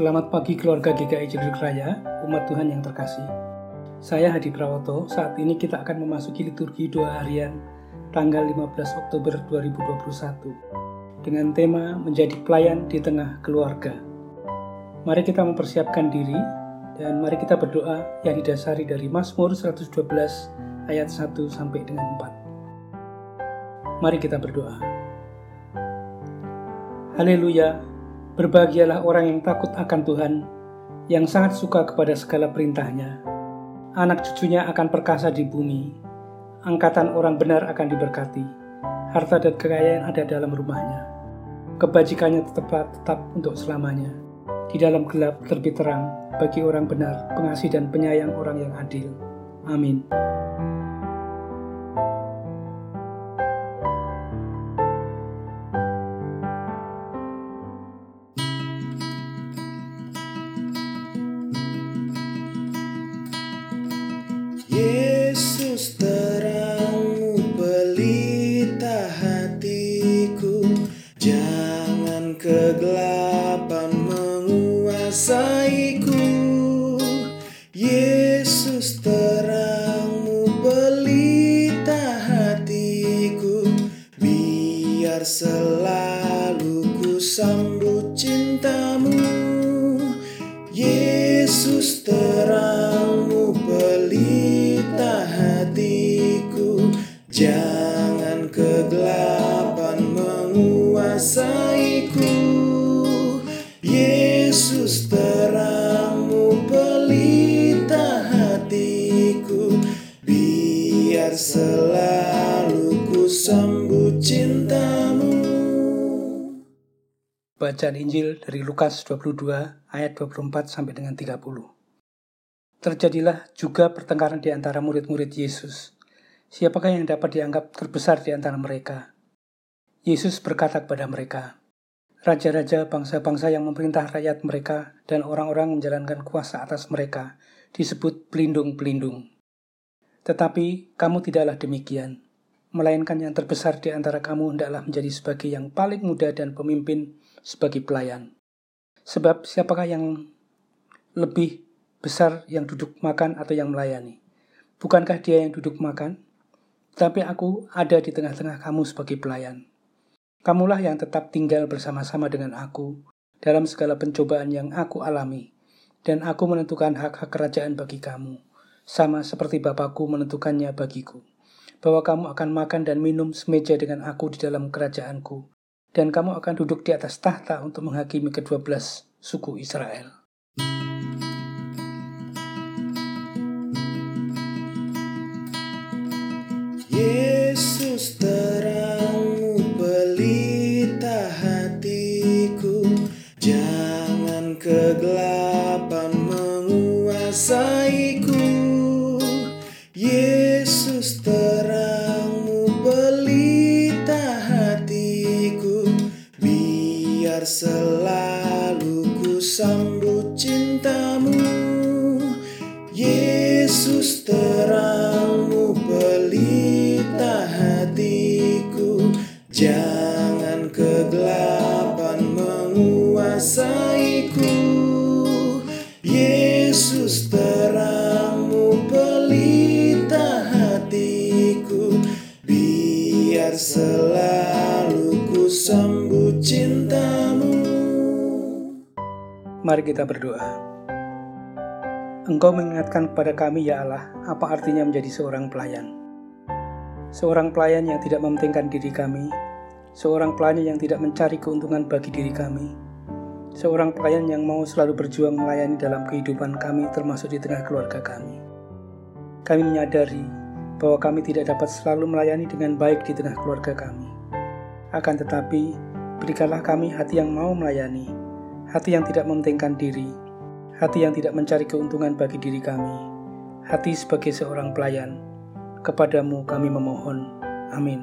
Selamat pagi keluarga GKI Jeduk Raya, umat Tuhan yang terkasih. Saya Hadi Prawoto, saat ini kita akan memasuki liturgi doa harian tanggal 15 Oktober 2021 dengan tema menjadi pelayan di tengah keluarga. Mari kita mempersiapkan diri dan mari kita berdoa yang didasari dari Mazmur 112 ayat 1 sampai dengan 4. Mari kita berdoa. Haleluya, Berbahagialah orang yang takut akan Tuhan, yang sangat suka kepada segala perintahnya. Anak cucunya akan perkasa di bumi, angkatan orang benar akan diberkati, harta dan kekayaan ada dalam rumahnya. Kebajikannya tetap tetap untuk selamanya. Di dalam gelap terbit terang bagi orang benar, pengasih dan penyayang orang yang adil. Amin. Terangmu pelita hatiku. Jangan kegelapan menguasaiku. Yesus terangmu pelita hatiku. Biar selalu ku sambut selalu ku sambut cintamu Bacaan Injil dari Lukas 22 ayat 24 sampai dengan 30. Terjadilah juga pertengkaran di antara murid-murid Yesus. Siapakah yang dapat dianggap terbesar di antara mereka? Yesus berkata kepada mereka, Raja-raja bangsa-bangsa yang memerintah rakyat mereka dan orang-orang menjalankan kuasa atas mereka disebut pelindung-pelindung. Tetapi kamu tidaklah demikian, melainkan yang terbesar di antara kamu hendaklah menjadi sebagai yang paling muda dan pemimpin sebagai pelayan. Sebab siapakah yang lebih besar yang duduk makan atau yang melayani? Bukankah dia yang duduk makan? Tapi aku ada di tengah-tengah kamu sebagai pelayan. Kamulah yang tetap tinggal bersama-sama dengan aku dalam segala pencobaan yang aku alami, dan aku menentukan hak-hak kerajaan bagi kamu, sama seperti Bapakku menentukannya bagiku, bahwa kamu akan makan dan minum semeja dengan aku di dalam kerajaanku, dan kamu akan duduk di atas tahta untuk menghakimi kedua belas suku Israel. Biar selalu ku sambut cintamu. Yesus terangmu pelita hatiku. Jangan kegelapan menguasaiku. Yesus terangmu pelita hatiku. Biar selalu sambut cintamu Mari kita berdoa. Engkau mengingatkan kepada kami, ya Allah, apa artinya menjadi seorang pelayan. Seorang pelayan yang tidak mementingkan diri kami, seorang pelayan yang tidak mencari keuntungan bagi diri kami, seorang pelayan yang mau selalu berjuang melayani dalam kehidupan kami, termasuk di tengah keluarga kami. Kami menyadari bahwa kami tidak dapat selalu melayani dengan baik di tengah keluarga kami. Akan tetapi, berikanlah kami hati yang mau melayani, hati yang tidak mementingkan diri, hati yang tidak mencari keuntungan bagi diri kami, hati sebagai seorang pelayan. Kepadamu kami memohon. Amin.